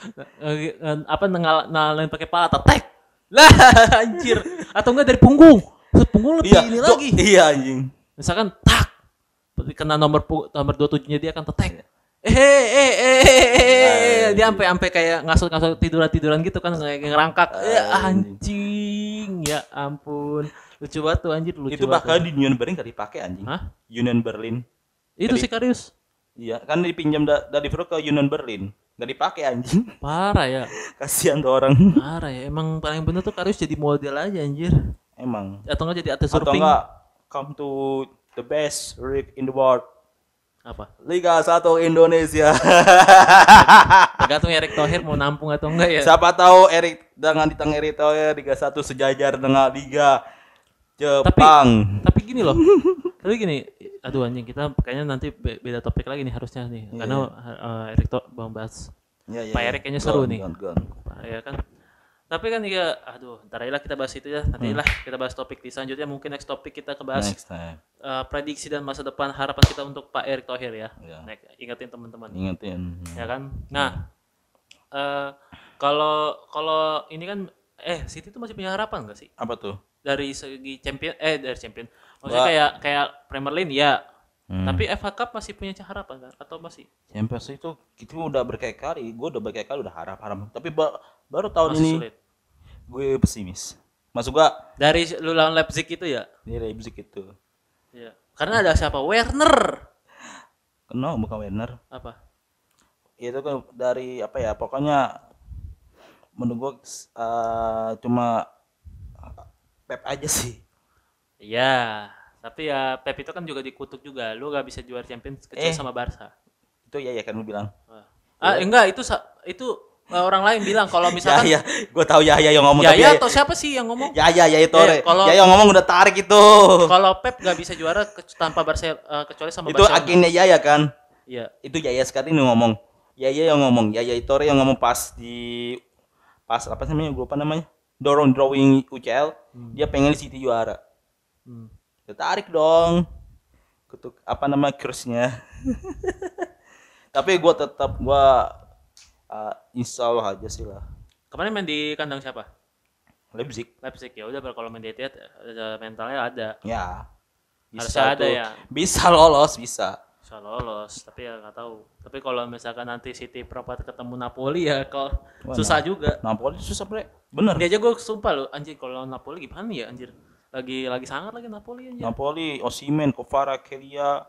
eh, eh, apa nengal nalain pakai pala tek. Lah anjir. Atau enggak dari punggung. Punggung lebih iya ini tuh, lagi. iya anjing Misalkan tak kena nomor nomor 27-nya dia akan tetek. Eh eh eh eh, eh dia sampai sampai kayak ngasut-ngasut tiduran-tiduran gitu kan kayak ngerangkak. Ya anjing. Ya ampun. Lucu banget tuh anjir lucu itu bahkan di Union Berlin gak dipakai anjing Hah? Union Berlin Itu si Karius. iya kan dipinjam da- dari Liverpool ke Union Berlin gak dipakai anjing Parah ya. kasihan tuh orang Parah ya. Emang paling bener tuh Karius jadi model aja anjir. Emang Atau enggak jadi atlet atau surfing. enggak come to the best league in the world Apa? Liga 1 Indonesia Tergantung Erick Thohir mau nampung atau enggak ya. siapa tahu Erik dengan di tengah Erik Thohir Liga 1 sejajar dengan Liga Jepang Tapi gini loh. Tapi gini, aduh anjing kita kayaknya nanti be- beda topik lagi nih harusnya nih. Karena uh, Erick Thohir bahas Ya, ya, Pak ya. Erik kayaknya seru Gone, nih. gone, gone. ya kan. Tapi kan ya aduh, ntar lah kita bahas itu ya. Nanti lah kita bahas topik di selanjutnya mungkin next topik kita kebahas next time uh, prediksi dan masa depan harapan kita untuk Pak Erick Thohir ya. Ya. Nek, ingetin teman-teman. ingetin Ya kan? Nah, eh kalau kalau ini kan eh City tuh masih punya harapan gak sih? apa tuh dari segi champion eh dari champion maksudnya Wah. kayak kayak Premier League ya Hmm. tapi FA Cup masih punya harapan kan atau masih Champions itu kita udah berkali-kali gue udah berkali-kali udah harap-harap tapi ba- baru tahun masih ini. sulit. Gue pesimis. Masuk gua dari lu lawan Leipzig itu ya? Di Leipzig itu. Iya. karena ada siapa? Werner. Kenal bukan Werner. Apa? Itu kan dari apa ya pokoknya menurut gua eh, cuma Pep aja sih. Iya. Tapi ya Pep itu kan juga dikutuk juga. Lu gak bisa juara Champions kecuali Eh. sama Barca. Itu ya ya kan lu bilang. Ah enggak itu itu orang lain bilang kalau ya misalkan ya gue tahu ya ya yang ngomong ya tapi ya atau siapa sih yang ngomong? Ya ya ya itu Eh, kalau- ya yang ngomong udah tarik itu. kalau Pep gak bisa juara ke- tanpa Barca eh, kecuali sama itu Barcelona. agennya ya ya kan? Iya. Itu Yaya sekali nih ngomong. Yaya yang ngomong. Yaya Itore yang ngomong pas di pas apa namanya gue lupa namanya. Dorong drawing UCL dia pengen City juara. Hmm. ya tarik dong. Ketuk apa nama kursnya tapi gue tetap gue uh, insya Allah aja sih lah. Kemarin main di kandang siapa? Leipzig. Leipzig. Ya udah kalau main di Etihad ada mentalnya ada. Ya. Harusnya ada tuh. ya. bisa lolos bisa. Bisa lolos tapi ya nggak tahu. Tapi kalau misalkan nanti City perempat ketemu Napoli ya kalau susah juga. Napoli susah bre. Bener. Dia aja gue sumpah loh anjir kalau Napoli gimana ya anjir? Lagi lagi sangat lagi Napoli anjir. Napoli Osimen Kovara Kelia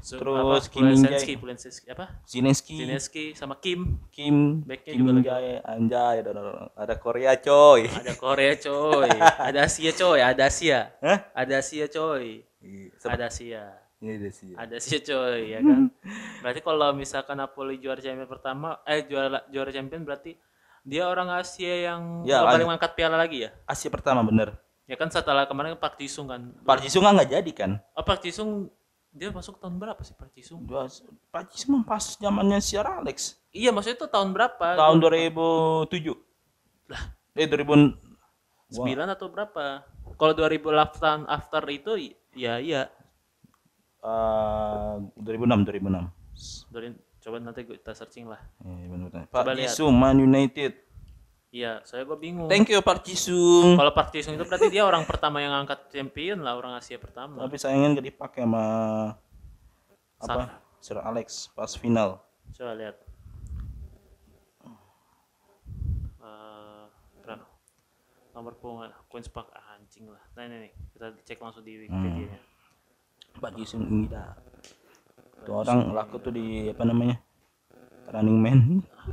Su- terus apa, Kim Jae. Pulisic, apa Zelensky Zelensky sama Kim Kim Backnya Kim juga lagi. Jae anjay ada, ada- ada Korea coy ada Korea coy ada Asia coy ada Asia Hah? ada Asia coy Iya, ada Asia Ini ada sih. ada sih coy ya kan berarti kalau misalkan Napoli juara champion pertama eh juara juara champion berarti dia orang Asia yang Ya, lanjut. ngangkat piala lagi ya Asia pertama bener. ya kan setelah kemarin Park Jisung kan Park Ji-sung nggak jadi kan? oh, Park Jisung dia masuk tahun berapa sih Park Ji-sung pas zamannya Sir Alex iya maksudnya itu tahun berapa tahun Gua- 2007. Lah, eh 2000 sembilan atau berapa kalau 2000 after, after itu ya iya eh 2006 2006. Dari- coba nanti kita searching lah Park lihat. Ji-sung Man United. Iya, saya gue bingung. Thank you Park Jisung. Kalau Park Ji Sung itu berarti dia orang pertama yang angkat champion lah, orang Asia pertama. Tapi sayangnya gak dipakai sama apa? Sir Alex pas final. Coba lihat. Eh, berapa? nomor punggungan Queen's Park ah, anjing lah. Nah ini nih, kita cek langsung di Wikipedia nya. Park Jisung ini dah. Tuh orang laku tuh di apa namanya? Running Man.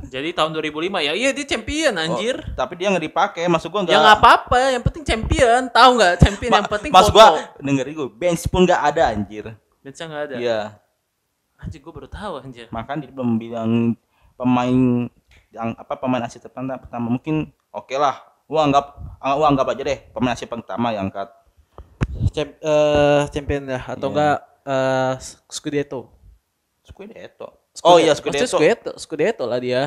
Jadi tahun 2005 ya, iya dia champion anjir. Oh, tapi dia nggak dipakai, masuk gua nggak. Ya nggak apa-apa, yang penting champion. Tahu nggak champion Ma- yang penting Mas foto. gua dengerin gua, bench pun nggak ada anjir. Bench nggak ada. Iya. Anjir gua baru tahu anjir. Makan dia belum bilang pemain yang apa pemain Asia pertama pertama mungkin oke lah. Gua anggap ah, gua anggap aja deh pemain Asia pertama yang angkat. Champ, eh, champion ya atau Iya. enggak eh Scudetto. Scudetto. Oh iya Maksudnya Scudetto. Scudetto, Scudetto lah dia.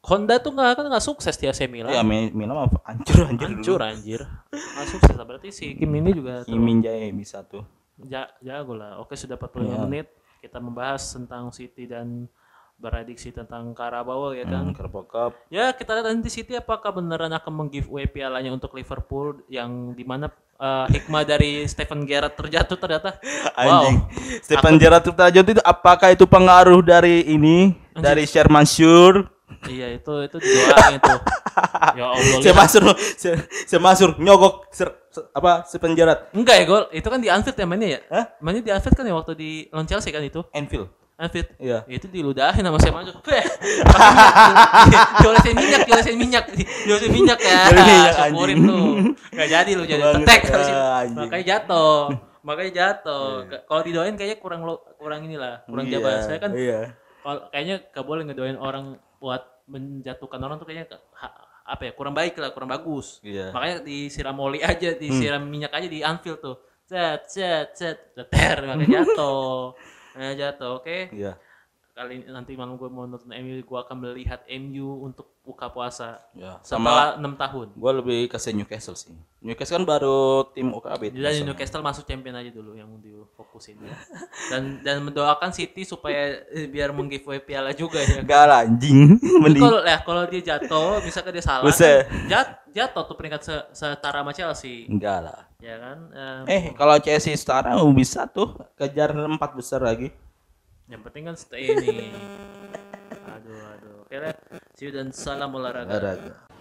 Honda tuh nggak kan nggak sukses di AC Milan. Iya, Mi- Milan mah hancur hancur Hancur dulu. anjir. Nggak sukses berarti si Kim ini juga Kim Min Jae bisa tuh. ja, jago lah. Oke sudah 45 Iya. menit kita membahas tentang City dan beradiksi tentang Carabao ya kan. Hmm, Carabao Cup. Ya kita lihat nanti City apakah beneran akan meng-giveaway pialanya untuk Liverpool yang di mana eh, hikmah dari Stephen Gerrard terjatuh ternyata. Anjing. Stephen Gerrard terjatuh itu apakah itu pengaruh dari ini dari Sherman Shur? Iya itu itu didoain itu. ya Allah. lihat. Semasur, se- semasur nyogok ser- se- apa Stephen Gerrard? Enggak ya gol. Itu kan di Anfield ya mainnya ya? Hah? Mainnya di Anfield kan ya waktu di lawan Chelsea kan itu. Anfield. Anfield. Iya. Itu diludahin sama saya maju. Diolesin minyak, diolesin minyak, diolesin minyak ya. Syukurin tuh. Gak jadi lu jadi tetek. Makanya jatuh. Makanya jatuh. Kalau didoain kayaknya kurang lo, kurang inilah, kurang Iya, jabat. Saya kan Iya. kalau kayaknya gak boleh ngedoain orang buat menjatuhkan orang tuh kayaknya apa ya kurang baik lah kurang bagus Iya. makanya disiram oli aja disiram minyak aja di Anfield tuh cet cet cet ter makanya jatuh makanya jatuh oke Iya. Kali ini nanti malam gue mau nonton MU gue akan melihat MU untuk buka puasa Ya, sama setelah enam tahun gua lebih kasih Newcastle sih. Newcastle kan baru tim OKB. jadi Newcastle masuk champion aja dulu yang difokusin ya. dan dan mendoakan City supaya eh, biar menggiveaway piala juga ya Enggak lah anjing. Mending kalau ya kalau dia jatuh, misalkan dia salah, kan jat, jatuh tuh peringkat se- setara sama Chelsea, enggak lah. ya kan? Eh, Eh, kalau Chelsea setara bisa tuh kejar empat besar lagi. Yang penting kan stay ini. Aduh, aduh. Oke lah. See you dan salam olahraga. Olahraga.